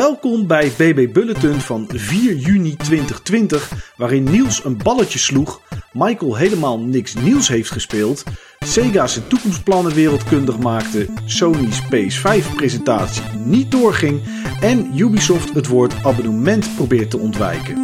Welkom bij BB Bulletin van 4 juni 2020, waarin Niels een balletje sloeg, Michael helemaal niks nieuws heeft gespeeld, Sega zijn toekomstplannen wereldkundig maakte, Sony's PS5-presentatie niet doorging en Ubisoft het woord abonnement probeert te ontwijken.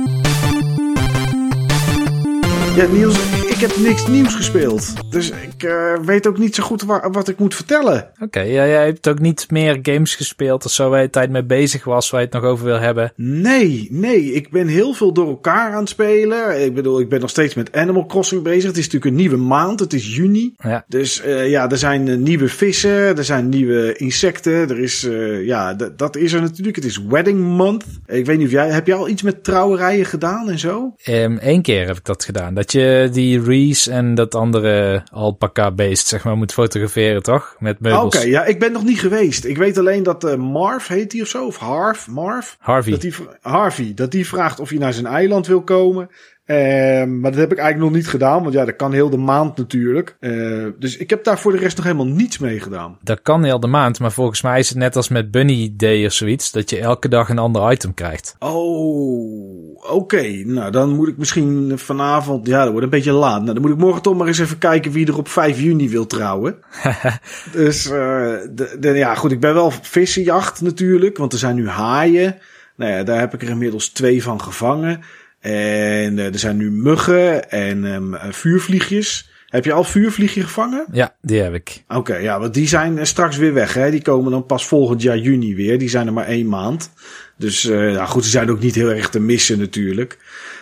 Ja, Niels, ik heb niks nieuws gespeeld. Dus ik uh, weet ook niet zo goed waar, wat ik moet vertellen. Oké, okay, ja, jij hebt ook niet meer games gespeeld of zo waar je tijd mee bezig was, waar je het nog over wil hebben? Nee, nee. Ik ben heel veel door elkaar aan het spelen. Ik bedoel, ik ben nog steeds met Animal Crossing bezig. Het is natuurlijk een nieuwe maand. Het is juni. Ja. Dus uh, ja, er zijn uh, nieuwe vissen. Er zijn nieuwe insecten. Er is, ja, dat is er natuurlijk. Het is Wedding Month. Ik weet niet of jij, heb jij al iets met trouwerijen gedaan en zo? Um, Eén keer heb ik dat gedaan. Dat je die Reese en dat andere alpaca beest, zeg maar, moet fotograferen, toch? Met meubels. Oké, okay, ja, ik ben nog niet geweest. Ik weet alleen dat uh, Marv heet hij of zo, of Harv, Marv? Harvey. Dat die, Harvey, dat die vraagt of hij naar zijn eiland wil komen. Uh, maar dat heb ik eigenlijk nog niet gedaan, want ja, dat kan heel de maand natuurlijk. Uh, dus ik heb daar voor de rest nog helemaal niets mee gedaan. Dat kan heel de maand, maar volgens mij is het net als met Bunny Day of zoiets, dat je elke dag een ander item krijgt. Oh, oké. Okay. Nou, dan moet ik misschien vanavond, ja, dat wordt een beetje laat. Nou, dan moet ik morgen toch maar eens even kijken wie er op 5 juni wil trouwen. dus, uh, de, de, ja, goed, ik ben wel vissenjacht natuurlijk, want er zijn nu haaien. Nou ja, daar heb ik er inmiddels twee van gevangen. En uh, er zijn nu muggen en um, vuurvliegjes. Heb je al vuurvliegje gevangen? Ja, die heb ik. Oké, okay, ja, want die zijn straks weer weg. Hè? Die komen dan pas volgend jaar juni weer. Die zijn er maar één maand. Dus uh, ja, goed, ze zijn ook niet heel erg te missen natuurlijk.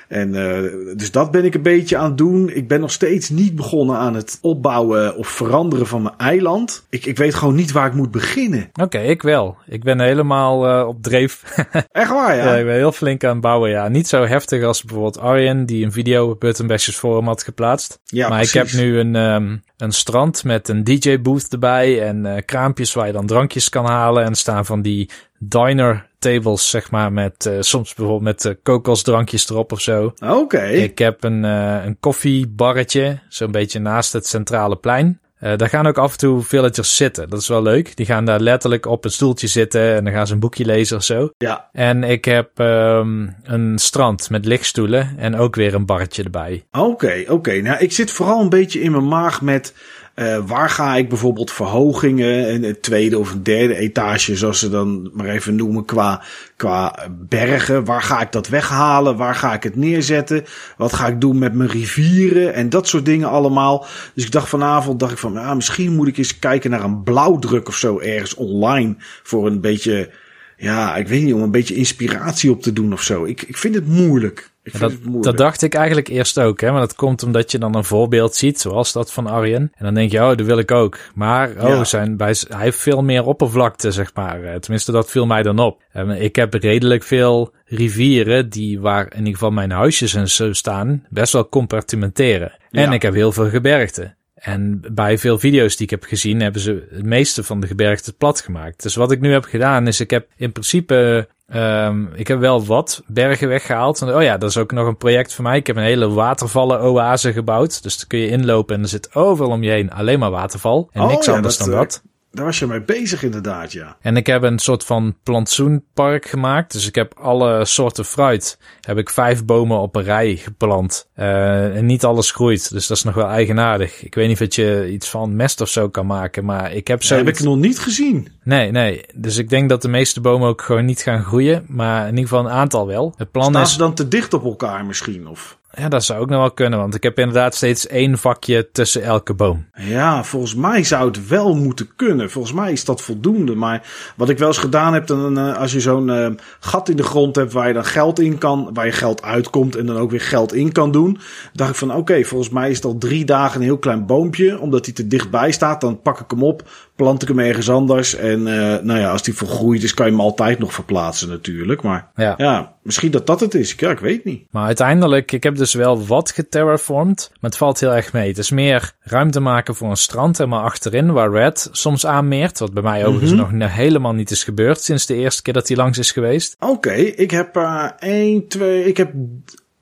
En uh, dus dat ben ik een beetje aan het doen. Ik ben nog steeds niet begonnen aan het opbouwen of veranderen van mijn eiland. Ik, ik weet gewoon niet waar ik moet beginnen. Oké, okay, ik wel. Ik ben helemaal uh, op dreef. Echt waar, ja? ja? Ik ben heel flink aan het bouwen, ja. Niet zo heftig als bijvoorbeeld Arjen, die een video op Button Bashers Forum had geplaatst. Ja, maar precies. ik heb nu een, um, een strand met een DJ-booth erbij en uh, kraampjes waar je dan drankjes kan halen. En staan van die diner tables, zeg maar, met uh, soms bijvoorbeeld met uh, kokosdrankjes erop of zo. Oké. Okay. Ik heb een, een koffiebarretje, zo'n beetje naast het centrale plein. Uh, daar gaan ook af en toe villagers zitten. Dat is wel leuk. Die gaan daar letterlijk op een stoeltje zitten en dan gaan ze een boekje lezen of zo. Ja. En ik heb um, een strand met lichtstoelen en ook weer een barretje erbij. Oké, okay, oké. Okay. Nou, ik zit vooral een beetje in mijn maag met uh, waar ga ik bijvoorbeeld verhogingen, een, tweede of een derde etage, zoals ze dan maar even noemen, qua, qua bergen. Waar ga ik dat weghalen? Waar ga ik het neerzetten? Wat ga ik doen met mijn rivieren? En dat soort dingen allemaal. Dus ik dacht vanavond, dacht ik van, ja, misschien moet ik eens kijken naar een blauwdruk of zo ergens online. Voor een beetje, ja, ik weet niet, om een beetje inspiratie op te doen of zo. Ik, ik vind het moeilijk. Dat, dat dacht ik eigenlijk eerst ook, hè? Maar dat komt omdat je dan een voorbeeld ziet, zoals dat van Arjen. En dan denk je, oh, dat wil ik ook. Maar, oh, Ja. zijn, bij, hij heeft veel meer oppervlakte, zeg maar. Eh, Tenminste, dat viel mij dan op. En ik heb redelijk veel rivieren die waar in ieder geval mijn huisjes en zo staan, best wel compartimenteren. En ik heb heel veel gebergte. En bij veel video's die ik heb gezien, hebben ze het meeste van de gebergte plat gemaakt. Dus wat ik nu heb gedaan, is ik heb in principe Um, ik heb wel wat bergen weggehaald. Oh ja, dat is ook nog een project voor mij. Ik heb een hele watervallen oase gebouwd. Dus daar kun je inlopen en er zit overal om je heen alleen maar waterval. En Oh niks ja, anders dat, dan eh, dat. Daar was je mee bezig inderdaad, ja. En ik heb een soort van plantsoenpark gemaakt. Dus ik heb alle soorten fruit. Heb ik vijf bomen op een rij geplant. Uh, en niet alles groeit. Dus dat is nog wel eigenaardig. Ik weet niet of je iets van mest of zo kan maken. Maar ik heb zo. Dat heb ik nog niet gezien. Nee, nee. Dus ik denk dat de meeste bomen ook gewoon niet gaan groeien. Maar in ieder geval een aantal wel. Het plan Staan is. ze dan te dicht op elkaar misschien? Of? Ja, dat zou ook nog wel kunnen, want ik heb inderdaad steeds één vakje tussen elke boom. Ja, volgens mij zou het wel moeten kunnen. Volgens mij is dat voldoende. Maar wat ik wel eens gedaan heb, dan, uh, als je zo'n uh, gat in de grond hebt waar je dan geld in kan, waar je geld uitkomt en dan ook weer geld in kan doen, dacht ik van oké, volgens mij is het al drie dagen een heel klein boompje, omdat hij te dichtbij staat. Dan pak ik hem op, plant ik hem ergens anders en uh, nou ja, als die volgroeid is, kan je hem altijd nog verplaatsen natuurlijk. Maar ja, ja misschien dat dat het is. Ja, ik weet niet. Maar uiteindelijk, ik heb dus wel wat geterraformed, maar het valt heel erg mee. Het is meer ruimte maken voor een strand helemaal achterin, waar Red soms aanmeert. Wat bij mij overigens Mhm. mm -hmm. nog helemaal niet is gebeurd sinds de eerste keer dat hij langs is geweest. Oké, okay, ik heb uh, 1, 2, ik heb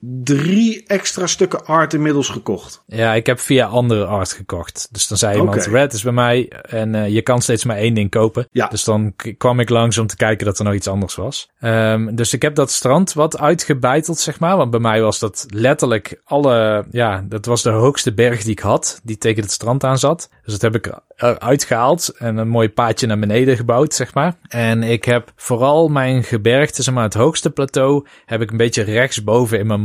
drie extra stukken art inmiddels gekocht. Ja, ik heb via andere art gekocht. Dus dan zei iemand, Oké. red is bij mij en eh, je kan steeds maar één ding kopen. Ja. Dus dan kwam ik langs om te kijken dat er nog iets anders was. Ehm, dus ik heb dat strand wat uitgebeiteld, zeg maar. Want bij mij was dat letterlijk alle, ja, dat was de hoogste berg die ik had, die tegen het strand aan zat. Dus dat heb ik eruit gehaald en een mooi paadje naar beneden gebouwd, zeg maar. En ik heb vooral mijn gebergte, zeg maar, het hoogste plateau, heb ik een beetje rechtsboven in mijn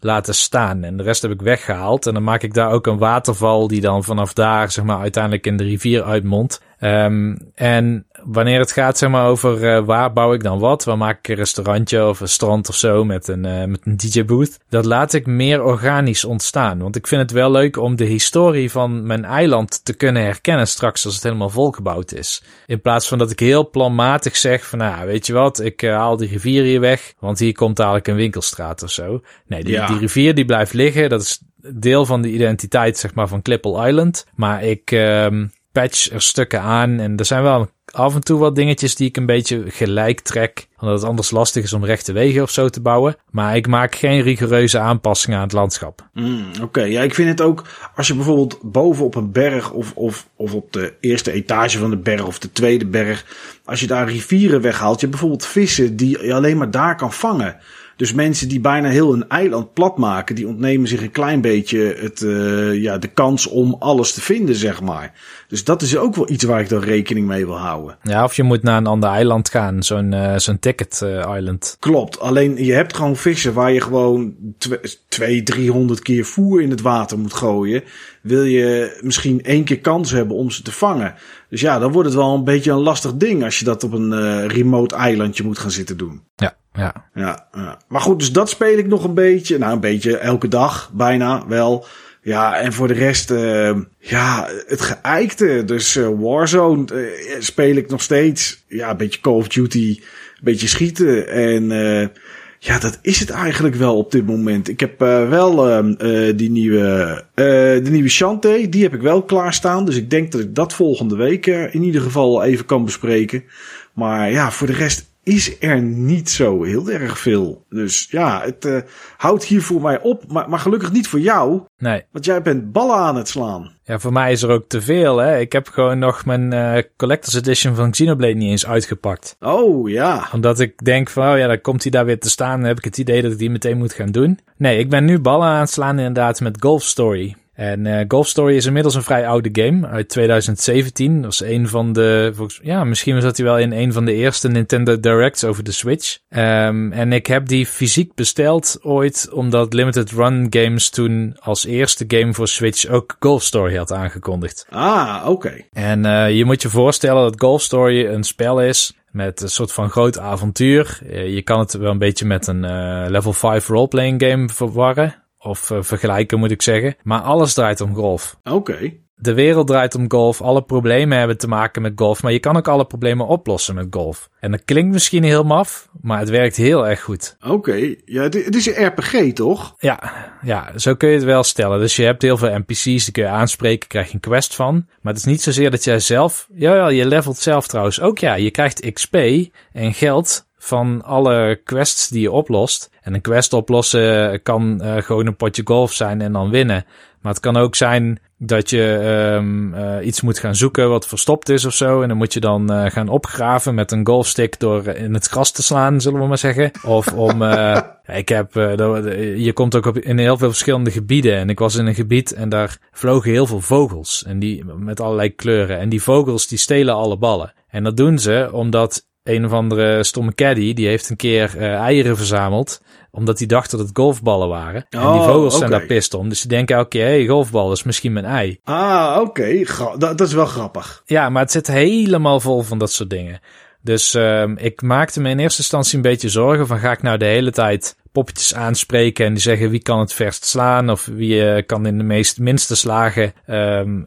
laten staan. En de rest heb ik weggehaald. En dan maak ik daar ook een waterval die dan vanaf daar, zeg maar, uiteindelijk in de rivier uitmondt. Ehm, en wanneer het gaat, zeg maar, over eh, waar bouw ik dan wat, waar maak ik een restaurantje of een strand of zo met een, eh, met een DJ-booth, dat laat ik meer organisch ontstaan. Want ik vind het wel leuk om de historie van mijn eiland te kunnen herkennen straks als het helemaal volgebouwd is. In plaats van dat ik heel planmatig zeg van, nou, weet je wat, ik eh, haal die rivier hier weg, want hier komt dadelijk een winkelstraat of zo. Nee, die, Ja. die rivier die blijft liggen, dat is deel van de identiteit, zeg maar, van Clipple Island. Maar ik ehm patch er stukken aan en er zijn wel af en toe wat dingetjes die ik een beetje gelijk trek. Omdat het anders lastig is om rechte wegen of zo te bouwen. Maar ik maak geen rigoureuze aanpassingen aan het landschap. Mm, Oké, ja, ik vind het ook als je bijvoorbeeld boven op een berg of, of, of op de eerste etage van de berg of de tweede berg, als je daar rivieren weghaalt, je bijvoorbeeld vissen die je alleen maar daar kan vangen. Dus mensen die bijna heel een eiland plat maken, die ontnemen zich een klein beetje het, eh, ja, de kans om alles te vinden, zeg maar. Dus dat is ook wel iets waar ik dan rekening mee wil houden. Ja, of je moet naar een ander eiland gaan. Zo'n eh, zo'n ticket eh, island. Klopt, alleen je hebt gewoon vissen waar je gewoon tw- twee, driehonderd keer voer in het water moet gooien. Wil je misschien één keer kans hebben om ze te vangen. Dus ja, dan wordt het wel een beetje een lastig ding als je dat op een remote eilandje moet gaan zitten doen. Ja, ja. Ja, ja, maar goed, dus dat speel ik nog een beetje. Nou, een beetje elke dag, bijna wel. Ja, en voor de rest, eh, ja, het geëikte. Dus eh, Warzone eh, speel ik nog steeds. Ja, een beetje Call of Duty, een beetje schieten. En eh, ja, dat is het eigenlijk wel op dit moment. Ik heb wel ehm, eh, die nieuwe, de nieuwe Shantae, die heb ik wel klaarstaan. Dus ik denk dat ik dat volgende week in ieder geval even kan bespreken. Maar ja, voor de rest is er niet zo heel erg veel. Dus ja, het eh, houdt hier voor mij op. Maar, maar gelukkig niet voor jou. Nee. Want jij bent ballen aan het slaan. Ja, voor mij is er ook te veel, hè. Ik heb gewoon nog mijn eh, Collector's Edition van Xenoblade niet eens uitgepakt. Oh ja. Omdat ik denk van, oh ja, dan komt hij daar weer te staan. Dan heb ik het idee dat ik die meteen moet gaan doen. Nee, ik ben nu ballen aan het slaan inderdaad met Golf Story. En eh Golf Story is inmiddels een vrij oude game uit 2017. Dat was een van de, volgens, ja, misschien zat hij wel in een van de eerste Nintendo Directs over de Switch. Ehm, en ik heb die fysiek besteld ooit, omdat Limited Run Games toen als eerste game voor Switch ook Golf Story had aangekondigd. Ah, oké. En uh, je moet je voorstellen dat Golf Story een spel is met een soort van groot avontuur. Uh, je kan het wel een beetje met een uh, level 5 roleplaying game verwarren. Of uh, vergelijken moet ik zeggen. Maar alles draait om golf. Oké. Okay. De wereld draait om golf. Alle problemen hebben te maken met golf. Maar je kan ook alle problemen oplossen met golf. En dat klinkt misschien heel maf, maar het werkt heel erg goed. Oké. Okay. Ja, het, het is een RPG, toch? Ja, ja, zo kun je het wel stellen. Dus je hebt heel veel NPC's, die kun je aanspreken, krijg je een quest van. Maar het is niet zozeer dat jij zelf... Ja, ja, je levelt zelf trouwens ook. Ja, je krijgt XP en geld van alle quests die je oplost. En een quest oplossen kan uh, gewoon een potje golf zijn en dan winnen. Maar het kan ook zijn dat je um, uh, iets moet gaan zoeken wat verstopt is of zo. En dan moet je dan uh, gaan opgraven met een golfstick door in het gras te slaan, zullen we maar zeggen. Of om... Ik heb... je komt ook op, in heel veel verschillende gebieden. En ik was in een gebied en daar vlogen heel veel vogels. En die met allerlei kleuren. En die vogels die stelen alle ballen. En dat doen ze omdat een of andere stomme caddy, die heeft een keer uh, eieren verzameld. Omdat hij dacht dat het golfballen waren. Oh, en die vogels okay. zijn daar pist om. Dus die denken elke keer, hé, hey, golfbal, is misschien mijn ei. Ah, oké. Okay. Dat, dat is wel grappig. Ja, maar het zit helemaal vol van dat soort dingen. Dus uh, ik maakte me in eerste instantie een beetje zorgen van ga ik nou de hele tijd poppetjes aanspreken en die zeggen wie kan het verst slaan of wie uh, kan in de meest minste slagen um,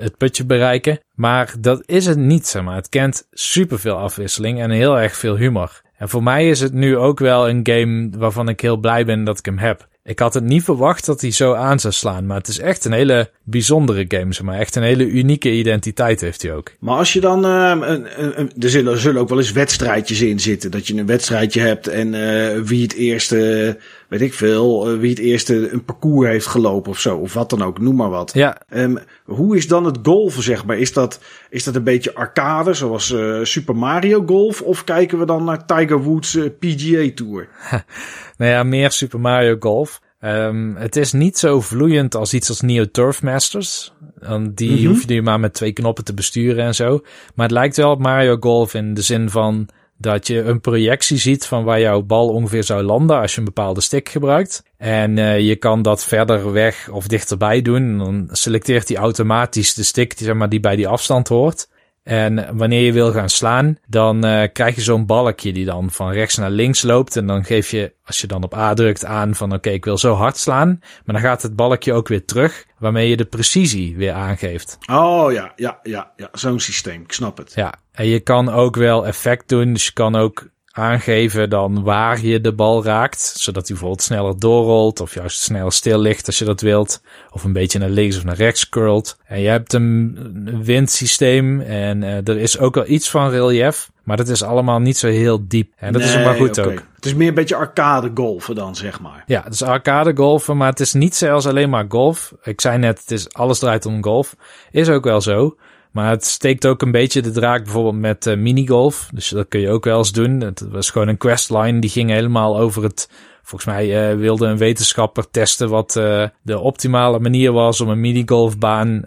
het putje bereiken. Maar dat is het niet, zeg maar. Het kent superveel afwisseling en heel erg veel humor. En voor mij is het nu ook wel een game waarvan ik heel blij ben dat ik hem heb. Ik had het niet verwacht dat hij zo aan zou slaan, maar het is echt een hele bijzondere game, zeg maar. Echt een hele unieke identiteit heeft hij ook. Maar als je dan, uh, een, er, zullen, zullen ook wel eens wedstrijdjes in zitten. Dat je een wedstrijdje hebt en uh, wie het eerste, weet ik veel, eh, wie het eerste een parcours heeft gelopen of zo. Of wat dan ook, noem maar wat. Ja. Um, hoe is dan het golfen, zeg maar? Is dat, is dat een beetje arcade, zoals uh, Super Mario Golf? Of kijken we dan naar Tiger Woods uh, PGA Tour? nou ja, meer Super Mario Golf. Um, het is niet zo vloeiend als iets als Neo Turf Masters. Want die mm -hmm. hoef je nu maar met twee knoppen te besturen en zo. Maar het lijkt wel op Mario Golf in de zin van dat je een projectie ziet van waar jouw bal ongeveer zou landen als je een bepaalde stick gebruikt. En uh, je kan dat verder weg of dichterbij doen. En dan selecteert hij automatisch de stick die, zeg maar, die bij die afstand hoort. En wanneer je wil gaan slaan, dan uh, krijg je zo'n balkje die dan van rechts naar links loopt. En dan geef je, als je dan op A drukt, aan van oké, okay, ik wil zo hard slaan. Maar dan gaat het balkje ook weer terug, waarmee je de precisie weer aangeeft. Oh ja, ja, ja, ja. zo'n systeem, ik snap het. Ja, en je kan ook wel effect doen. Dus je kan ook aangeven dan waar je de bal raakt. Zodat hij bijvoorbeeld sneller doorrolt of juist sneller stil ligt als je dat wilt. Of een beetje naar links of naar rechts curlt. En je hebt een windsysteem en uh, er is ook wel iets van relief. Maar dat is allemaal niet zo heel diep. En dat nee, is maar goed okay. ook. Het is meer een beetje arcade golfen dan, zeg maar. Ja, het is arcade golfen, maar het is niet zelfs alleen maar golf. Ik zei net, het is alles draait om golf. Is ook wel zo. Maar het steekt ook een beetje de draak bijvoorbeeld met uh, minigolf. Dus dat kun je ook wel eens doen. Het was gewoon een questline die ging helemaal over het... Volgens mij uh, wilde een wetenschapper testen wat uh, de optimale manier was om een minigolfbaan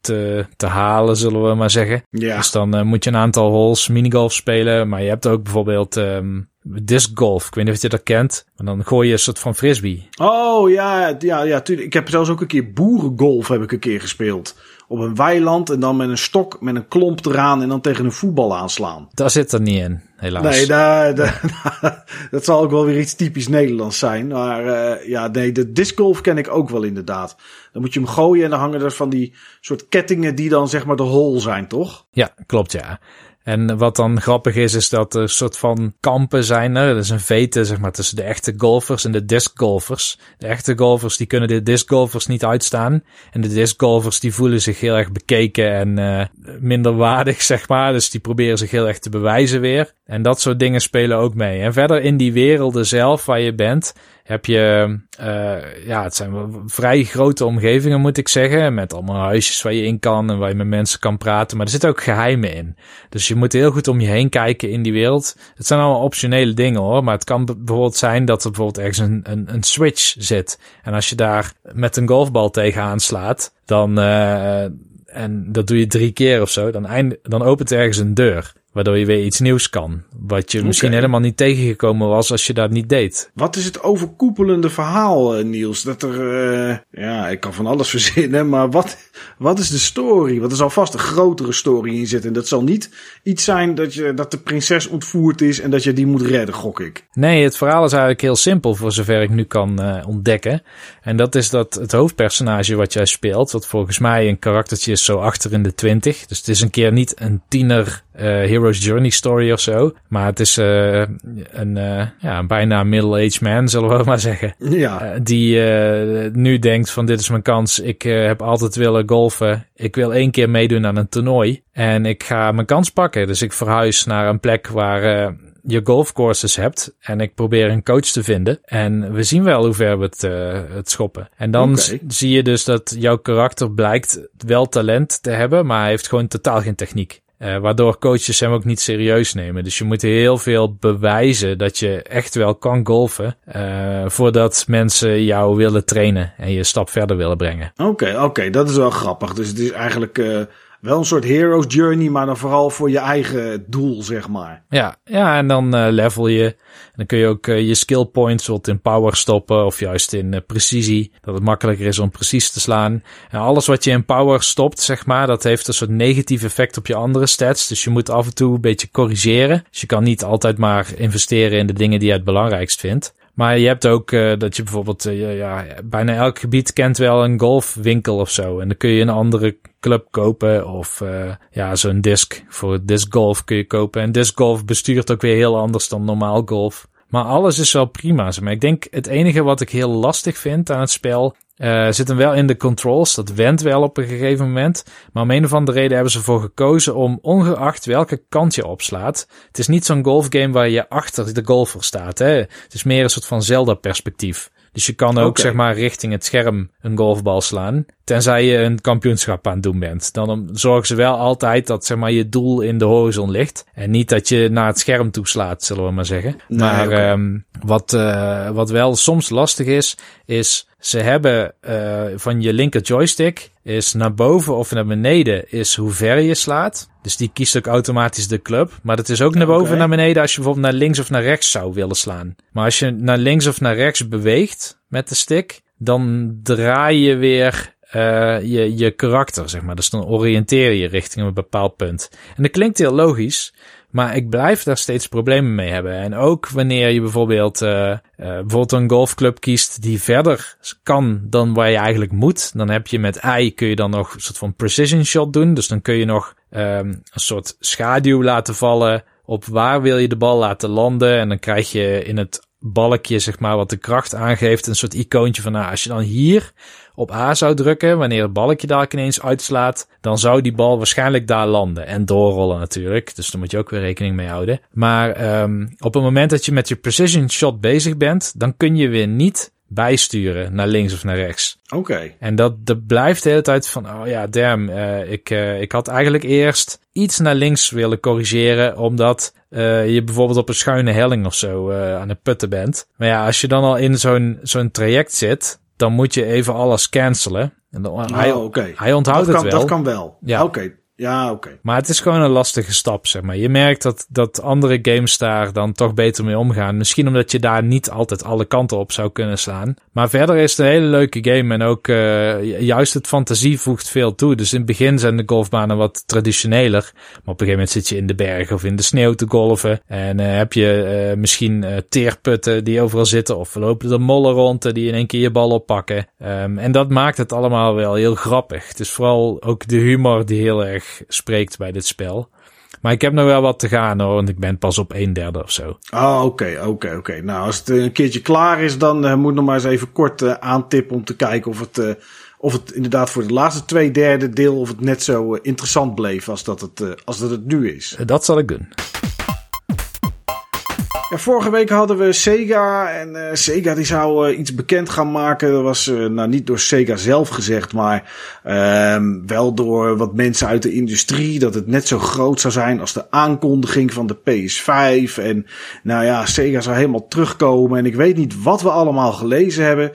te, te halen, zullen we maar zeggen. Ja. Dus dan moet je een aantal holes minigolf spelen. Maar je hebt ook bijvoorbeeld um, disc golf. Ik weet niet of je dat kent. Maar dan gooi je een soort van frisbee. Oh ja, ja, ja, tuurlijk. Ik heb zelfs ook een keer boerengolf heb ik een keer gespeeld op een weiland en dan met een stok, met een klomp eraan en dan tegen een voetbal aanslaan. Daar zit er niet in, helaas. Nee, daar, daar, dat zal ook wel weer iets typisch Nederlands zijn. Maar uh, ja, nee, de discgolf ken ik ook wel inderdaad. Dan moet je hem gooien en dan hangen er van die soort kettingen die dan zeg maar de hol zijn, toch? Ja, klopt ja. En wat dan grappig is, is dat er een soort van kampen zijn. Er is een vete, zeg maar, tussen de echte golfers en de discgolfers. De echte golfers, die kunnen de discgolfers niet uitstaan. En de discgolfers, die voelen zich heel erg bekeken en uh, minder waardig, zeg maar. Dus die proberen zich heel erg te bewijzen weer. En dat soort dingen spelen ook mee. En verder in die werelden zelf waar je bent, heb je, uh, ja, het zijn vrij grote omgevingen, moet ik zeggen. Met allemaal huisjes waar je in kan en waar je met mensen kan praten. Maar er zitten ook geheimen in. Dus je moet heel goed om je heen kijken in die wereld. Het zijn allemaal optionele dingen hoor. Maar het kan bijvoorbeeld zijn dat er bijvoorbeeld ergens een, een, switch zit. En als je daar met een golfbal tegenaan slaat, dan, uh, en dat doe je drie keer of zo, dan, eind, dan opent ergens een deur. Waardoor je weer iets nieuws kan. Wat je misschien helemaal niet tegengekomen was als je dat niet deed. Wat is het overkoepelende verhaal, eh, Niels? Dat er, uh, ja, ik kan van alles verzinnen, maar wat, wat is de story? Want er zal vast een grotere story in zitten. En dat zal niet iets zijn dat, je, dat de prinses ontvoerd is en dat je die moet redden, gok ik. Nee, het verhaal is eigenlijk heel simpel voor zover ik nu kan uh, ontdekken. En dat is dat het hoofdpersonage wat jij speelt, wat volgens mij een karaktertje is zo achter in de twintig. Dus het is een keer niet een tiener Hero's Journey story of zo. Maar het is uh, een, uh, ja, een bijna middle-aged man, zullen we maar zeggen. Ja. Die nu denkt van dit is mijn kans. Ik heb altijd willen golfen. Ik wil één keer meedoen aan een toernooi. En ik ga mijn kans pakken. Dus ik verhuis naar een plek waar je golfcourses hebt. En ik probeer een coach te vinden. En we zien wel hoe ver we het, uh, het schoppen. En dan okay. zie je dus dat jouw karakter blijkt wel talent te hebben. Maar hij heeft gewoon totaal geen techniek. Uh, waardoor coaches hem ook niet serieus nemen. Dus je moet heel veel bewijzen dat je echt wel kan golfen. Uh, voordat mensen jou willen trainen en je een stap verder willen brengen. Oké, okay, oké, okay, dat is wel grappig. Dus het is eigenlijk uh, wel een soort hero's journey, maar dan vooral voor je eigen doel, zeg maar. Ja, ja en dan level je. En dan kun je ook je skill points wat in power stoppen of juist in precisie. Dat het makkelijker is om precies te slaan. En alles wat je in power stopt, zeg maar, dat heeft een soort negatief effect op je andere stats. Dus je moet af en toe een beetje corrigeren. Dus je kan niet altijd maar investeren in de dingen die je het belangrijkst vindt. Maar je hebt ook uh, dat je bijvoorbeeld, uh, ja, bijna elk gebied kent wel een golfwinkel of zo. En dan kun je een andere club kopen of uh, ja, zo'n disc voor disc golf kun je kopen. En disc golf bestuurt ook weer heel anders dan normaal golf. Maar alles is wel prima. Maar ik denk het enige wat ik heel lastig vind aan het spel uh, zit hem wel in de controls. Dat went wel op een gegeven moment. Maar om een of andere reden hebben ze ervoor gekozen om ongeacht welke kant je opslaat. Het is niet zo'n golfgame waar je achter de golfer staat. Hè? Het is meer een soort van Zelda-perspectief. Dus je kan ook zeg maar richting het scherm een golfbal slaan. Tenzij je een kampioenschap aan het doen bent. Dan zorgen ze wel altijd dat zeg maar, je doel in de horizon ligt. En niet dat je naar het scherm toeslaat, zullen we maar zeggen. maar okay. um, wat, uh, wat wel soms lastig is, is ze hebben uh, van je linker joystick is naar boven of naar beneden is hoe ver je slaat. Dus die kiest ook automatisch de club. Maar het is ook naar boven en naar beneden als je bijvoorbeeld naar links of naar rechts zou willen slaan. Maar als je naar links of naar rechts beweegt met de stick, dan draai je weer uh, je, je karakter, zeg maar. Dus dan oriënteer je richting een bepaald punt. En dat klinkt heel logisch, maar ik blijf daar steeds problemen mee hebben. En ook wanneer je bijvoorbeeld, uh, uh, bijvoorbeeld een golfclub kiest die verder kan dan waar je eigenlijk moet. Dan heb je met I kun je dan nog een soort van precision shot doen. Dus dan kun je nog um, een soort schaduw laten vallen op waar wil je de bal laten landen. En dan krijg je in het balkje, zeg maar, wat de kracht aangeeft, een soort icoontje van, nou, als je dan hier op A zou drukken, wanneer het balkje daar ineens uitslaat, dan zou die bal waarschijnlijk daar landen. En doorrollen natuurlijk. Dus daar moet je ook weer rekening mee houden. Maar um, op het moment dat je met je precision shot bezig bent, dan kun je weer niet bijsturen naar links of naar rechts. Oké. Okay. En dat, dat blijft de hele tijd van, oh ja, damn, uh, ik, uh, ik had eigenlijk eerst iets naar links willen corrigeren, omdat uh, je bijvoorbeeld op een schuine helling of zo aan het putten bent. Maar ja, als je dan al in zo'n zo'n traject zit, dan moet je even alles cancelen. En dan, oh, hij, okay. hij onthoudt dat kan, het wel. Dat kan wel. Ja. Oké. Ja, oké. Maar het is gewoon een lastige stap, zeg maar. Je merkt dat, dat andere games daar dan toch beter mee omgaan. Misschien omdat je daar niet altijd alle kanten op zou kunnen slaan. Maar verder is het een hele leuke game. En ook uh, juist het fantasie voegt veel toe. Dus in het begin zijn de golfbanen wat traditioneler. Maar op een gegeven moment zit je in de bergen of in de sneeuw te golven. En uh, heb je uh, misschien teerputten die overal zitten. Of lopen er mollen rond die in één keer je bal oppakken. Um, en dat maakt het allemaal wel heel grappig. Het is vooral ook de humor die heel erg spreekt bij dit spel. Maar ik heb nog wel wat te gaan hoor, want ik ben pas op een derde of zo. Oh, oké, oké, oké. Nou, als het een keertje klaar is, dan uh, moet nog maar eens even kort uh, aantippen om te kijken of het, uh, of het inderdaad voor de laatste twee derde deel, of het net zo interessant bleef als dat het, als dat het nu is. Dat zal ik doen. Ja, vorige week hadden we Sega en uh, Sega die zou uh, iets bekend gaan maken. Dat was uh, nou niet door Sega zelf gezegd, maar ehm, wel door wat mensen uit de industrie. Dat het net zo groot zou zijn als de aankondiging van de PS5. En nou ja, Sega zou helemaal terugkomen. En ik weet niet wat we allemaal gelezen hebben.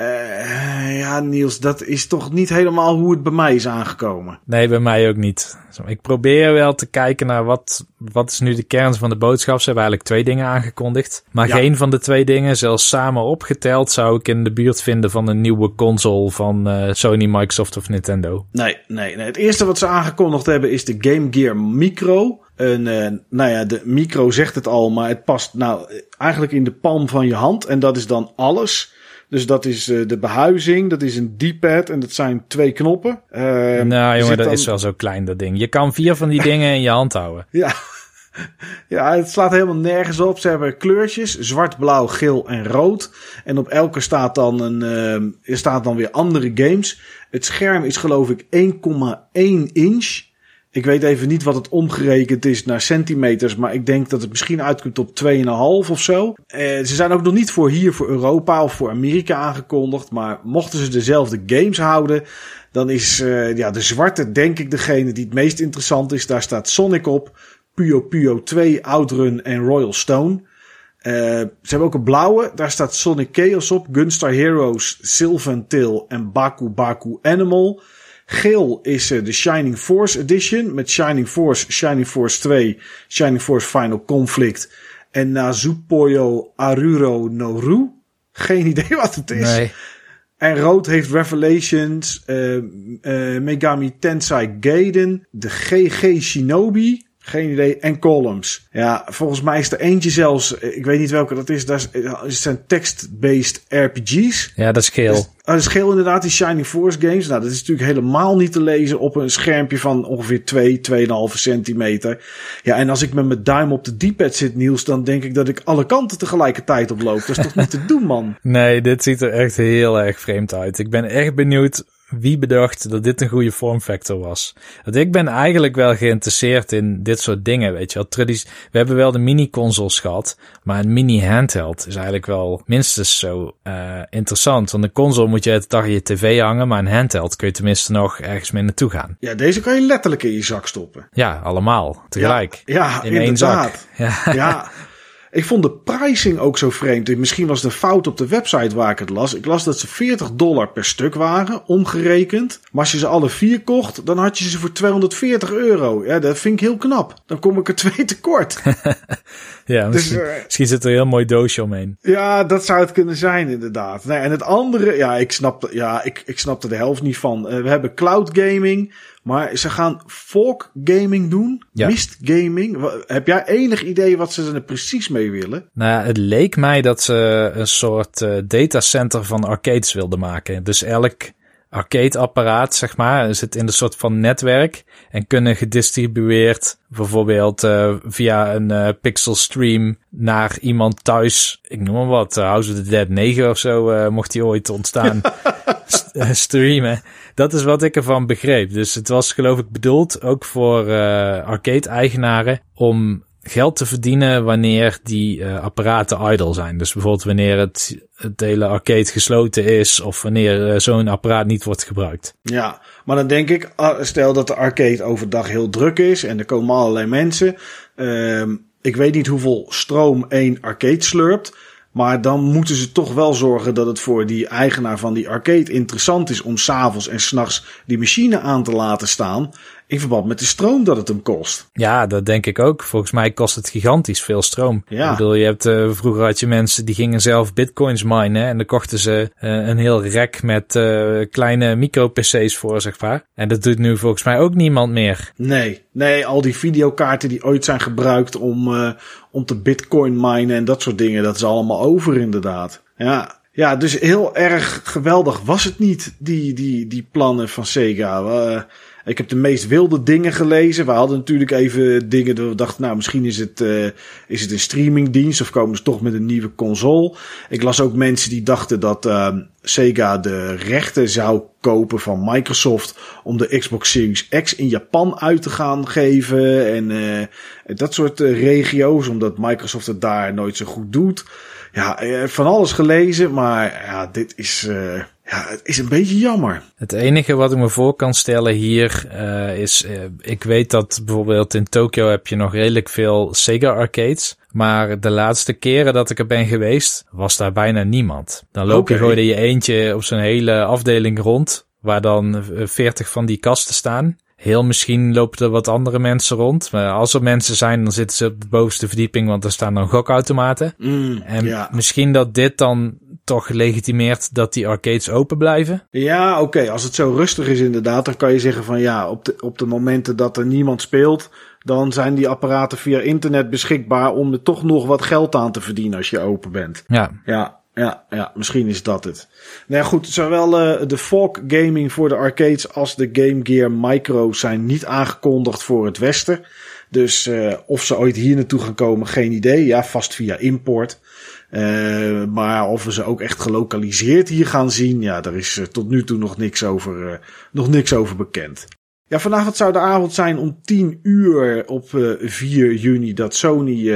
Uh, ja, Niels, dat is toch niet helemaal hoe het bij mij is aangekomen. Nee, bij mij ook niet. Ik probeer wel te kijken naar wat, wat is nu de kern van de boodschap. Ze hebben eigenlijk twee dingen aangekondigd. Maar ja. geen van de twee dingen, zelfs samen opgeteld, zou ik in de buurt vinden van een nieuwe console van uh, Sony, Microsoft of Nintendo. Nee, nee, nee. Het eerste wat ze aangekondigd hebben is de Game Gear Micro. Een, uh, nou ja, de micro zegt het al, maar het past nou eigenlijk in de palm van je hand. En dat is dan alles. Dus dat is uh, de behuizing, dat is een D-pad en dat zijn twee knoppen. Uh, nou jongen, dat dan... is wel zo klein dat ding. Je kan vier van die dingen in je hand houden. Ja. Ja, het slaat helemaal nergens op. Ze hebben kleurtjes, zwart, blauw, geel en rood. En op elke staat dan een, uh, staat dan weer andere games. Het scherm is geloof ik 1,1 inch. Ik weet even niet wat het omgerekend is naar centimeters, maar ik denk dat het misschien uitkomt op 2,5 of zo. Eh, ze zijn ook nog niet voor hier, voor Europa of voor Amerika aangekondigd, maar mochten ze dezelfde games houden, dan is uh, ja, de zwarte denk ik degene die het meest interessant is. Daar staat Sonic op, Puyo Puyo 2, Outrun en Royal Stone. Uh, ze hebben ook een blauwe, daar staat Sonic Chaos op, Gunstar Heroes, Sylvan Tail en Baku Baku Animal. Geel is uh, de Shining Force Edition met Shining Force, Shining Force 2, Shining Force Final Conflict en Nazupoyo Aruro Noru. Geen idee wat het is. Nee. En rood heeft Revelations, uh, uh, Megami Tensei Gaiden, de GG Shinobi, Geen idee. En columns. Ja, volgens mij is er eentje zelfs, ik weet niet welke dat is, dat zijn text-based RPG's. Ja, dat is geel. Dus, dat is geel inderdaad, die Shining Force games. Nou, dat is natuurlijk helemaal niet te lezen op een schermpje van ongeveer 2, 2,5 centimeter. Ja, en als ik met mijn duim op de D-pad zit, Niels, dan denk ik dat ik alle kanten tegelijkertijd oploop. Dat is toch niet te doen, man? Nee, dit ziet er echt heel erg vreemd uit. Ik ben echt benieuwd wie bedacht dat dit een goede vormfactor was. Want ik ben eigenlijk wel geïnteresseerd in dit soort dingen, weet je wel. We hebben wel de mini-consoles gehad, maar een mini-handheld is eigenlijk wel minstens zo uh, interessant. Want een console moet je het dag in je tv hangen, maar een handheld kun je tenminste nog ergens mee naartoe gaan. Ja, deze kan je letterlijk in je zak stoppen. Ja, allemaal, tegelijk. Ja, ja in inderdaad. één zak. Ja. ja. Ik vond de pricing ook zo vreemd. Misschien was de fout op de website waar ik het las. Ik las dat ze 40 dollar per stuk waren, omgerekend. Maar als je ze alle vier kocht, dan had je ze voor 240 euro. Ja, dat vind ik heel knap. Dan kom ik er twee tekort. ja, dus, misschien, uh, misschien, zit er een heel mooi doosje omheen. Ja, dat zou het kunnen zijn, inderdaad. Nee, en het andere, ja, ik snap, ja, ik, ik snap er de helft niet van. Uh, we hebben cloud gaming. Maar ze gaan folk gaming doen. Ja. Mist gaming. Heb jij enig idee wat ze er precies mee willen? Nou het leek mij dat ze een soort uh, datacenter van arcades wilden maken. Dus elk arcade-apparaat, zeg maar, zit in een soort van netwerk en kunnen gedistribueerd bijvoorbeeld uh, via een uh, pixel stream naar iemand thuis, ik noem maar wat, uh, House of the Dead 9 of zo, mocht die ooit ontstaan, streamen. Dat is wat ik ervan begreep. Dus het was geloof ik bedoeld ook voor arcade-eigenaren om geld te verdienen wanneer die uh, apparaten idle zijn. Dus bijvoorbeeld wanneer het, het hele arcade gesloten is of wanneer uh, zo'n apparaat niet wordt gebruikt. Ja, maar dan denk ik, ah, stel dat de arcade overdag heel druk is en er komen allerlei mensen. Uh, ik weet niet hoeveel stroom één arcade slurpt. Maar dan moeten ze toch wel zorgen dat het voor die eigenaar van die arcade interessant is om s'avonds en s'nachts die machine aan te laten staan in verband met de stroom dat het hem kost. Ja, dat denk ik ook. Volgens mij kost het gigantisch veel stroom. Ja. Ik bedoel, je hebt, uh, vroeger had je mensen die gingen zelf bitcoins minen en dan kochten ze uh, een heel rek met uh, kleine micro-PC's voor, zeg maar. En dat doet nu volgens mij ook niemand meer. Nee, nee, al die videokaarten die ooit zijn gebruikt om, om te bitcoin minen en dat soort dingen, dat is allemaal over inderdaad. Ja, ja, dus heel erg geweldig was het niet, die, die, die plannen van Sega. Ik heb de meest wilde dingen gelezen. We hadden natuurlijk even dingen dat we dachten, nou, misschien is het, uh, is het een streamingdienst of komen ze toch met een nieuwe console. Ik las ook mensen die dachten dat uh, Sega de rechten zou kopen van Microsoft om de Xbox Series X in Japan uit te gaan geven en uh, dat soort regio's, omdat Microsoft het daar nooit zo goed doet. Ja, van alles gelezen, maar ja, dit is ja, het is een beetje jammer. Het enige wat ik me voor kan stellen hier uh, is, uh, ik weet dat bijvoorbeeld in Tokio heb je nog redelijk veel Sega arcades. Maar de laatste keren dat ik er ben geweest, was daar bijna niemand. Dan loop okay. je gewoon in je eentje op zo'n hele afdeling rond, waar dan 40 van die kasten staan. Heel misschien lopen er wat andere mensen rond. Maar als er mensen zijn, dan zitten ze op de bovenste verdieping, want er staan dan gokautomaten. Mm, en ja. misschien dat dit dan toch legitimeert dat die arcades open blijven? Ja, oké. Als het zo rustig is inderdaad, dan kan je zeggen van ja, op de, op de momenten dat er niemand speelt, dan zijn die apparaten via internet beschikbaar om er toch nog wat geld aan te verdienen als je open bent. Ja. Ja, ja, ja, misschien is dat het. Nou ja, goed, zowel uh, de Fork Gaming voor de arcades als de Game Gear Micro zijn niet aangekondigd voor het Westen. Dus uh, of ze ooit hier naartoe gaan komen, geen idee. Ja, vast via import. Uh, maar of we ze ook echt gelokaliseerd hier gaan zien, ja, daar is uh, tot nu toe nog niks over, uh, nog niks over bekend. Ja, vanavond zou de avond zijn om 10 uur op 4 juni dat Sony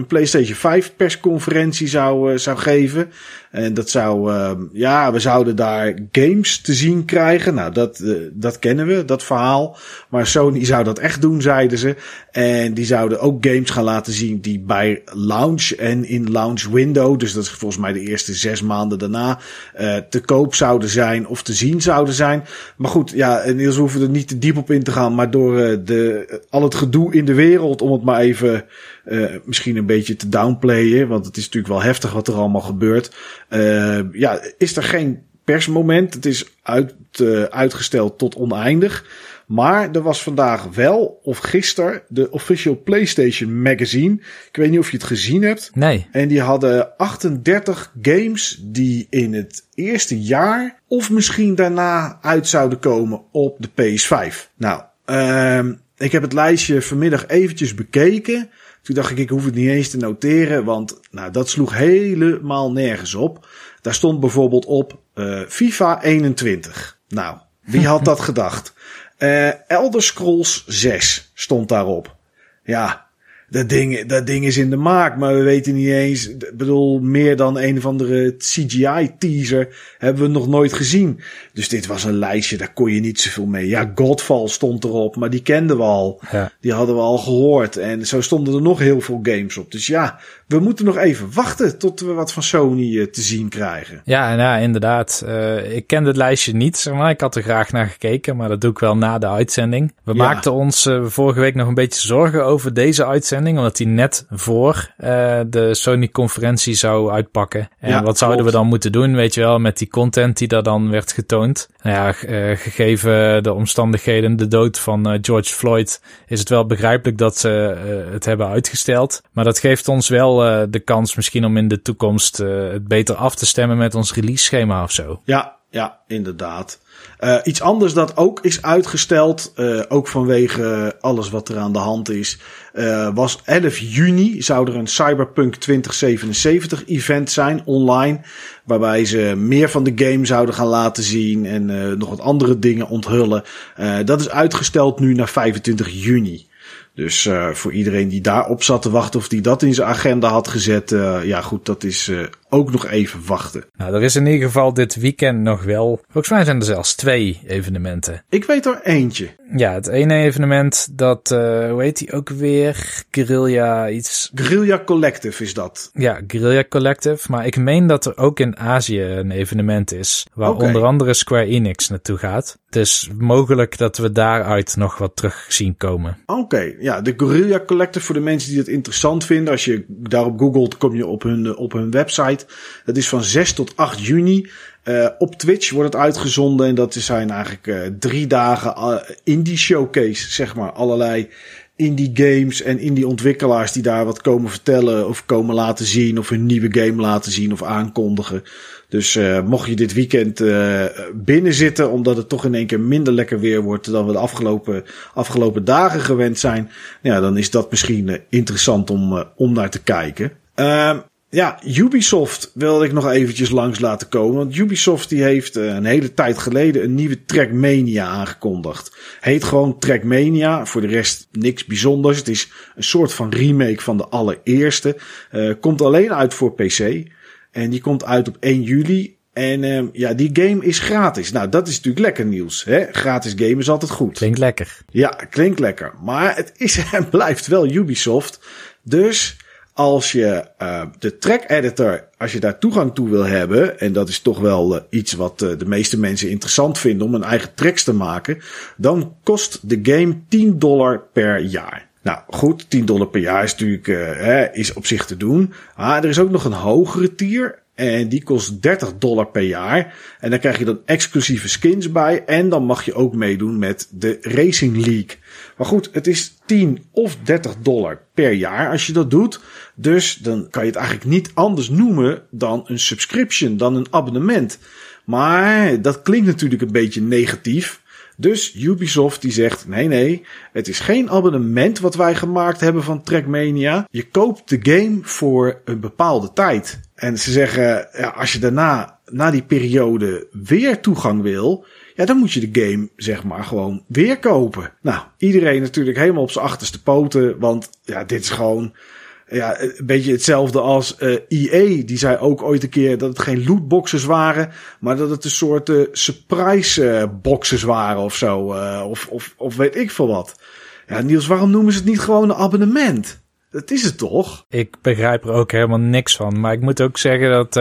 een PlayStation 5 persconferentie zou, zou geven. En dat zou, uh, ja, we zouden daar games te zien krijgen. Nou, dat, uh, dat kennen we, dat verhaal. Maar Sony zou dat echt doen, zeiden ze. En die zouden ook games gaan laten zien die bij launch en in launch window, dus dat is volgens mij de eerste zes maanden daarna, uh, te koop zouden zijn of te zien zouden zijn. Maar goed, ja, we hoeven er niet te diep op in te gaan. Maar door de, al het gedoe in de wereld, om het maar even uh, misschien een beetje te downplayen. Want het is natuurlijk wel heftig wat er allemaal gebeurt. Uh, ja, is er geen persmoment. Het is uit, uh, uitgesteld tot oneindig. Maar er was vandaag wel, of gisteren, de official PlayStation Magazine. Ik weet niet of je het gezien hebt. Nee. En die hadden 38 games die in het eerste jaar of misschien daarna uit zouden komen op de PS5. Nou, uh, ik heb het lijstje vanmiddag eventjes bekeken. Toen dacht ik, ik hoef het niet eens te noteren, want nou, dat sloeg helemaal nergens op. Daar stond bijvoorbeeld op uh, FIFA 21. Nou, wie had dat gedacht? Uh, Elder Scrolls 6 stond daarop. Ja, dat ding, dat ding is in de maak, maar we weten niet eens. Ik bedoel, meer dan een of andere CGI-teaser hebben we nog nooit gezien. Dus dit was een lijstje, daar kon je niet zoveel mee. Ja, Godfall stond erop, maar die kenden we al. Ja. Die hadden we al gehoord. En zo stonden er nog heel veel games op. Dus ja, we moeten nog even wachten tot we wat van Sony uh, te zien krijgen. Ja, ja, inderdaad. Uh, ik kende het lijstje niet, zeg maar. Ik had er graag naar gekeken, maar dat doe ik wel na de uitzending. We Ja. maakten ons uh, vorige week nog een beetje zorgen over deze uitzending, omdat die net voor de Sony-conferentie zou uitpakken. En Ja, wat zouden we dan moeten doen, weet je wel, met die content die daar dan werd getoond? Nou ja, gegeven de omstandigheden, de dood van George Floyd, is het wel begrijpelijk dat ze het hebben uitgesteld. Maar dat geeft ons wel uh, de kans misschien om in de toekomst uh, het beter af te stemmen met ons release schema of zo. Ja, ja, inderdaad. Uh, iets anders dat ook is uitgesteld, ook vanwege alles wat er aan de hand is, uh, was 11 juni zou er een Cyberpunk 2077 event zijn online, waarbij ze meer van de game zouden gaan laten zien en nog wat andere dingen onthullen. dat is uitgesteld nu naar 25 juni. Dus uh, voor iedereen die daarop zat te wachten of die dat in zijn agenda had gezet, uh, ja goed, dat is uh, ook nog even wachten. Nou, er is in ieder geval dit weekend nog wel. Volgens mij zijn er zelfs twee evenementen. Ik weet er eentje. Ja, het ene evenement dat, hoe heet die ook weer? Guerrilla iets. Guerrilla Collective is dat. Ja, Guerrilla Collective. Maar ik meen dat er ook in Azië een evenement is. Waar onder andere Square Enix naartoe gaat. Dus mogelijk dat we daaruit nog wat terug zien komen. Oké, ja, de Guerrilla Collective voor de mensen die het interessant vinden. Als je daarop googelt, kom je op hun, op hun website. Dat is van 6 tot 8 juni. Uh, op Twitch wordt het uitgezonden en dat zijn eigenlijk uh, drie dagen uh, indie showcase, zeg maar. Allerlei indie games en indie ontwikkelaars die daar wat komen vertellen of komen laten zien of hun nieuwe game laten zien of aankondigen. Dus mocht je dit weekend uh, binnen zitten, omdat het toch in één keer minder lekker weer wordt dan we de afgelopen, afgelopen dagen gewend zijn, ja, dan is dat misschien interessant om, om naar te kijken. Ja, Ubisoft wilde ik nog eventjes langs laten komen. Want Ubisoft die heeft uh, een hele tijd geleden een nieuwe Trackmania aangekondigd. Heet gewoon Trackmania. Voor de rest niks bijzonders. Het is een soort van remake van de allereerste. Uh, komt alleen uit voor PC. En die komt uit op 1 juli. En uh, ja, die game is gratis. Nou, dat is natuurlijk lekker nieuws. Hè? Gratis game is altijd goed. Klinkt lekker. Ja, klinkt lekker. Maar het is en blijft wel Ubisoft. Dus als je uh, de track editor, als je daar toegang toe wil hebben, en dat is toch wel uh, iets wat uh, de meeste mensen interessant vinden om een eigen tracks te maken, dan kost de game 10 dollar per jaar. Nou goed, 10 dollar per jaar is natuurlijk hè, is op zich te doen. Maar er is ook nog een hogere tier. En die kost 30 dollar per jaar. En dan krijg je dan exclusieve skins bij. En dan mag je ook meedoen met de Racing League. Maar goed, het is 10 of 30 dollar per jaar als je dat doet. Dus dan kan je het eigenlijk niet anders noemen dan een subscription, dan een abonnement. Maar dat klinkt natuurlijk een beetje negatief. Dus Ubisoft die zegt, nee nee, het is geen abonnement wat wij gemaakt hebben van Trackmania. Je koopt de game voor een bepaalde tijd. En ze zeggen, ja, als je daarna, na die periode weer toegang wil, ja, dan moet je de game, zeg maar, gewoon weer kopen. Nou, iedereen natuurlijk helemaal op zijn achterste poten, want ja, dit is gewoon, ja, een beetje hetzelfde als uh, EA. Die zei ook ooit een keer dat het geen lootboxes waren, maar dat het een soort uh, surprise uh, boxes waren of zo. Of, of, of weet ik veel wat. Ja, Niels, waarom noemen ze het niet gewoon een abonnement? Dat is het toch? Ik begrijp er ook helemaal niks van. Maar ik moet ook zeggen dat.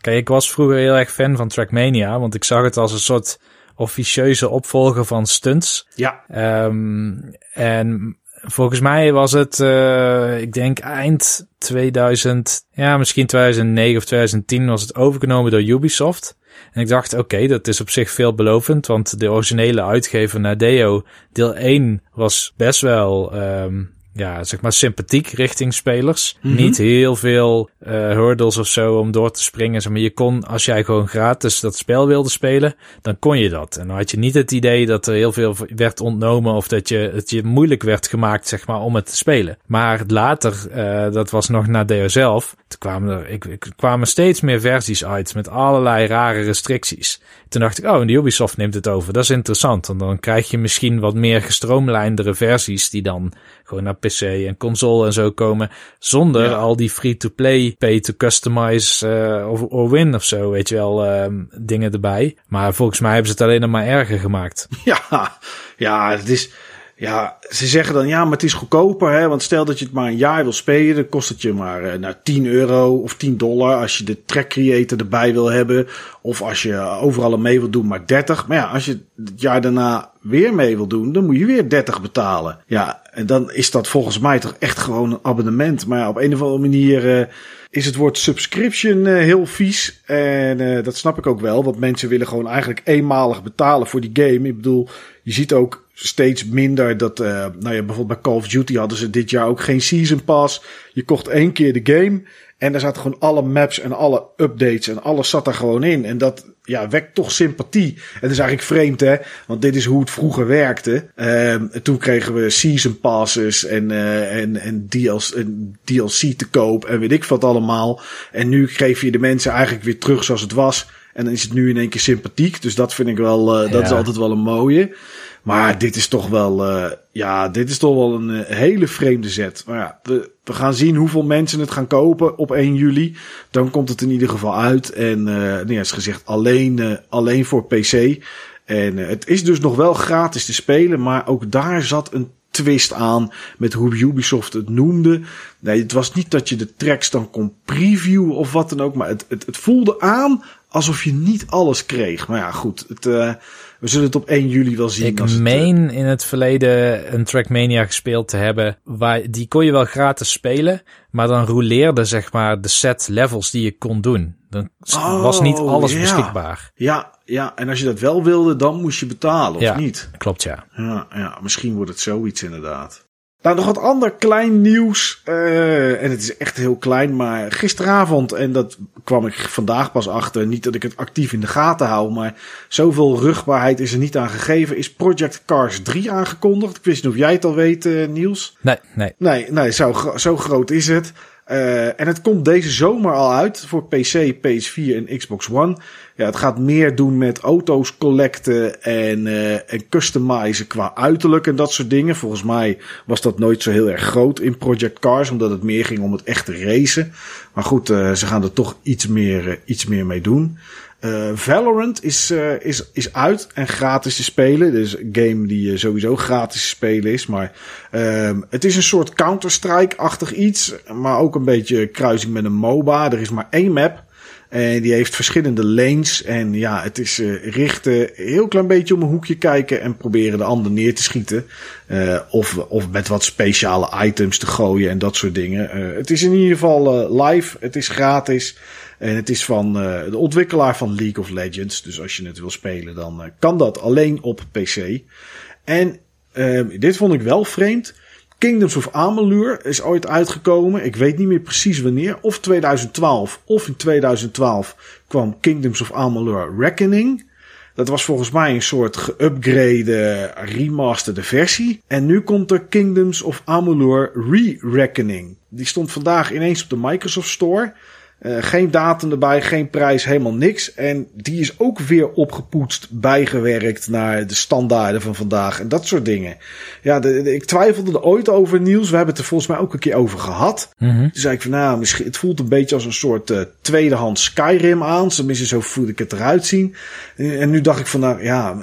Kijk, ik was vroeger heel erg fan van Trackmania. Want ik zag het als een soort officieuze opvolger van stunts. Ja. Um, en volgens mij was het, uh, ik denk eind 2000, ja, misschien 2009 of 2010 was het overgenomen door Ubisoft. En ik dacht, oké, dat is op zich veelbelovend, want de originele uitgever Nadeo, deel 1, was best wel um, ja, zeg maar sympathiek richting spelers. Mm -hmm. Niet heel veel uh, hurdles of zo om door te springen. Zeg maar je kon, als jij gewoon gratis dat spel wilde spelen, dan kon je dat. En dan had je niet het idee dat er heel veel werd ontnomen of dat je, het je moeilijk werd gemaakt, zeg maar, om het te spelen. Maar later, uh, dat was nog na Deo zelf, toen kwamen er ik, ik, kwamen steeds meer versies uit met allerlei rare restricties. Toen dacht ik, oh, en de Ubisoft neemt het over. Dat is interessant. Want dan krijg je misschien wat meer gestroomlijndere versies die dan gewoon naar PC en console en zo komen. Zonder ja. al die free-to-play, pay-to-customize uh, of, or win of zo, weet je wel, um, dingen erbij. Maar volgens mij hebben ze het alleen nog maar erger gemaakt. Ja, ja, het is... Ja, ze zeggen dan ja, maar het is goedkoper. Hè? Want stel dat je het maar een jaar wil spelen, dan kost het je maar uh, nou, 10 euro of 10 dollar. Als je de track creator erbij wil hebben. Of als je overal mee wil doen, maar 30. Maar ja, als je het jaar daarna weer mee wil doen, dan moet je weer 30 betalen. Ja, en dan is dat volgens mij toch echt gewoon een abonnement. Maar op een of andere manier uh, is het woord subscription uh, heel vies. En uh, dat snap ik ook wel, want mensen willen gewoon eigenlijk eenmalig betalen voor die game. Ik bedoel, je ziet ook steeds minder dat, nou ja, bijvoorbeeld bij Call of Duty hadden ze dit jaar ook geen season pass. Je kocht één keer de game en daar zaten gewoon alle maps en alle updates en alles zat er gewoon in. En dat ja, wekt toch sympathie. En dat is eigenlijk vreemd, hè? Want dit is hoe het vroeger werkte. Um, toen kregen we season passes en, uh, en, en, DLC, en DLC te koop en weet ik wat allemaal. En nu geef je de mensen eigenlijk weer terug zoals het was. En dan is het nu in één keer sympathiek. Dus dat vind ik wel, uh, dat ja. is altijd wel een mooie. Maar dit is toch wel, uh, ja, dit is toch wel een uh, hele vreemde zet. Maar ja, we, we gaan zien hoeveel mensen het gaan kopen op 1 juli. Dan komt het in ieder geval uit. En uh, nee, is gezegd alleen, alleen voor PC. En het is dus nog wel gratis te spelen, maar ook daar zat een twist aan met hoe Ubisoft het noemde. Nee, het was niet dat je de tracks dan kon previewen of wat dan ook, maar het, het, het voelde aan alsof je niet alles kreeg. Maar ja, goed, het, uh, we zullen het op 1 juli wel zien. Ik als meen het, uh... in het verleden een Trackmania gespeeld te hebben, waar die kon je wel gratis spelen, maar dan rouleerde zeg maar de set levels die je kon doen. Dan oh, was niet alles ja. beschikbaar. Ja, ja, en als je dat wel wilde, dan moest je betalen, of ja, niet? Klopt, ja. ja. Ja, misschien wordt het zoiets inderdaad. Nou, nog wat ander klein nieuws. Uh, en het is echt heel klein, maar gisteravond, en dat kwam ik vandaag pas achter. Niet dat ik het actief in de gaten hou, maar zoveel rugbaarheid is er niet aan gegeven. Is Project Cars 3 aangekondigd? Ik wist niet of jij het al weet, uh, Niels. Nee, nee. Nee, nee zo, zo groot is het. Uh, en het komt deze zomer al uit voor PC, PS4 en Xbox One. Ja, het gaat meer doen met auto's collecten en, uh, en customizen qua uiterlijk en dat soort dingen. Volgens mij was dat nooit zo heel erg groot in Project Cars, omdat het meer ging om het echte racen. Maar goed, uh, ze gaan er toch iets meer, iets meer mee doen. Uh, Valorant is, uh, is, is uit en gratis te spelen. Dus een game die uh, sowieso gratis te spelen is. Maar uh, het is een soort Counter-Strike-achtig iets. Maar ook een beetje kruising met een MOBA. Er is maar één map. En die heeft verschillende lanes. En ja, het is richten, heel klein beetje om een hoekje kijken en proberen de ander neer te schieten. Of, of met wat speciale items te gooien en dat soort dingen. Het is in ieder geval live. Het is gratis. En het is van uh, de ontwikkelaar van League of Legends. Dus als je het wil spelen, dan uh, kan dat alleen op PC. En uh, dit vond ik wel vreemd. Kingdoms of Amalur is ooit uitgekomen. Ik weet niet meer precies wanneer. Of 2012 of in 2012 kwam Kingdoms of Amalur Reckoning. Dat was volgens mij een soort geupgrade, remasterde versie. En nu komt er Kingdoms of Amalur Re-Reckoning. Die stond vandaag ineens op de Microsoft Store. Uh, geen datum erbij, geen prijs, helemaal niks. En die is ook weer opgepoetst, bijgewerkt naar de standaarden van vandaag en dat soort dingen. Ja, de, de, ik twijfelde er ooit over, Niels. We hebben het er volgens mij ook een keer over gehad. Mm -hmm. Toen zei ik van, nou, misschien, het voelt een beetje als een soort uh, tweedehands Skyrim aan. Tenminste, zo voelde ik het eruit zien. En, en nu dacht ik van, nou ja,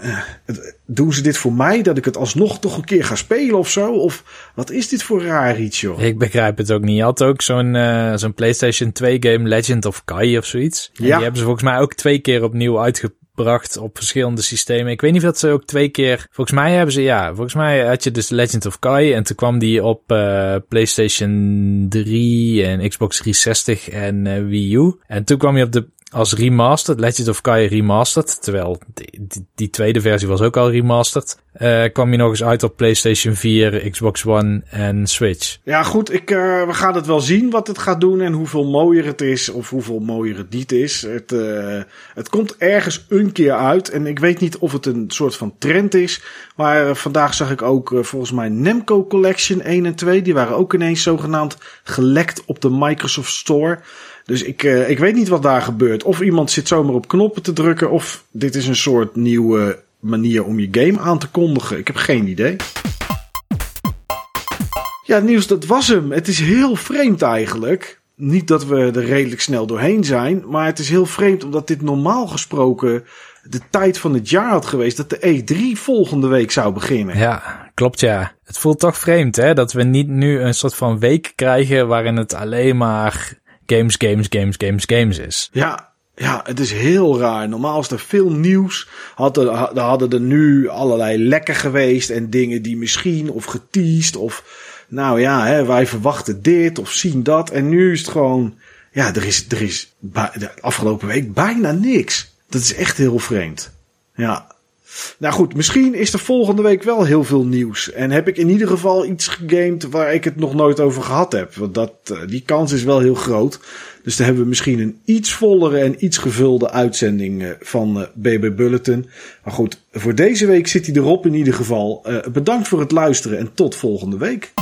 het, doen ze dit voor mij? Dat ik het alsnog toch een keer ga spelen of zo? Of wat is dit voor raar iets, joh? Ik begrijp het ook niet. Je had ook zo'n uh, zo'n PlayStation 2 game Legend of Kai of zoiets. En ja. Die hebben ze volgens mij ook twee keer opnieuw uitgebracht op verschillende systemen. Ik weet niet of dat ze ook twee keer... Volgens mij hebben ze, ja, volgens mij had je dus Legend of Kai en toen kwam die op uh, PlayStation 3 en Xbox 360 en uh, Wii U. En toen kwam je op de als remastered, Legend of Kai remastered. Terwijl die, tweede versie was ook al remastered. Uh, kwam je nog eens uit op PlayStation 4, Xbox One en Switch. Ja, goed, ik, uh, we gaan het wel zien wat het gaat doen en hoeveel mooier het is of hoeveel mooier het niet is. Het, uh, het komt ergens een keer uit en ik weet niet of het een soort van trend is. Maar vandaag zag ik ook volgens mij Nemco Collection 1 en 2. Die waren ook ineens zogenaamd gelekt op de Microsoft Store. Dus ik, uh, ik weet niet wat daar gebeurt. Of iemand zit zomaar op knoppen te drukken. Of dit is een soort nieuwe manier om je game aan te kondigen. Ik heb geen idee. Ja, nieuws, dat was hem. Het is heel vreemd eigenlijk. Niet dat we er redelijk snel doorheen zijn. Maar het is heel vreemd omdat dit normaal gesproken de tijd van het jaar had geweest. Dat de E3 volgende week zou beginnen. Ja, klopt ja. Het voelt toch vreemd hè. Dat we niet nu een soort van week krijgen waarin het alleen maar games, games, games, games, games is. Ja, ja, het is heel raar. Normaal is er veel nieuws. Hadden, hadden er nu allerlei lekken geweest en dingen die misschien of geteased of nou ja, hè, wij verwachten dit of zien dat. En nu is het gewoon, ja, er is, er is de afgelopen week bijna niks. Dat is echt heel vreemd. Ja. Nou goed, misschien is er volgende week wel heel veel nieuws. En heb ik in ieder geval iets gegamed waar ik het nog nooit over gehad heb. Want dat, eh, die kans is wel heel groot. Dus dan hebben we misschien een iets vollere en iets gevulde uitzending eh, van BB eh, Bulletin. Maar goed, voor deze week zit hij erop in ieder geval. Bedankt voor het luisteren en tot volgende week.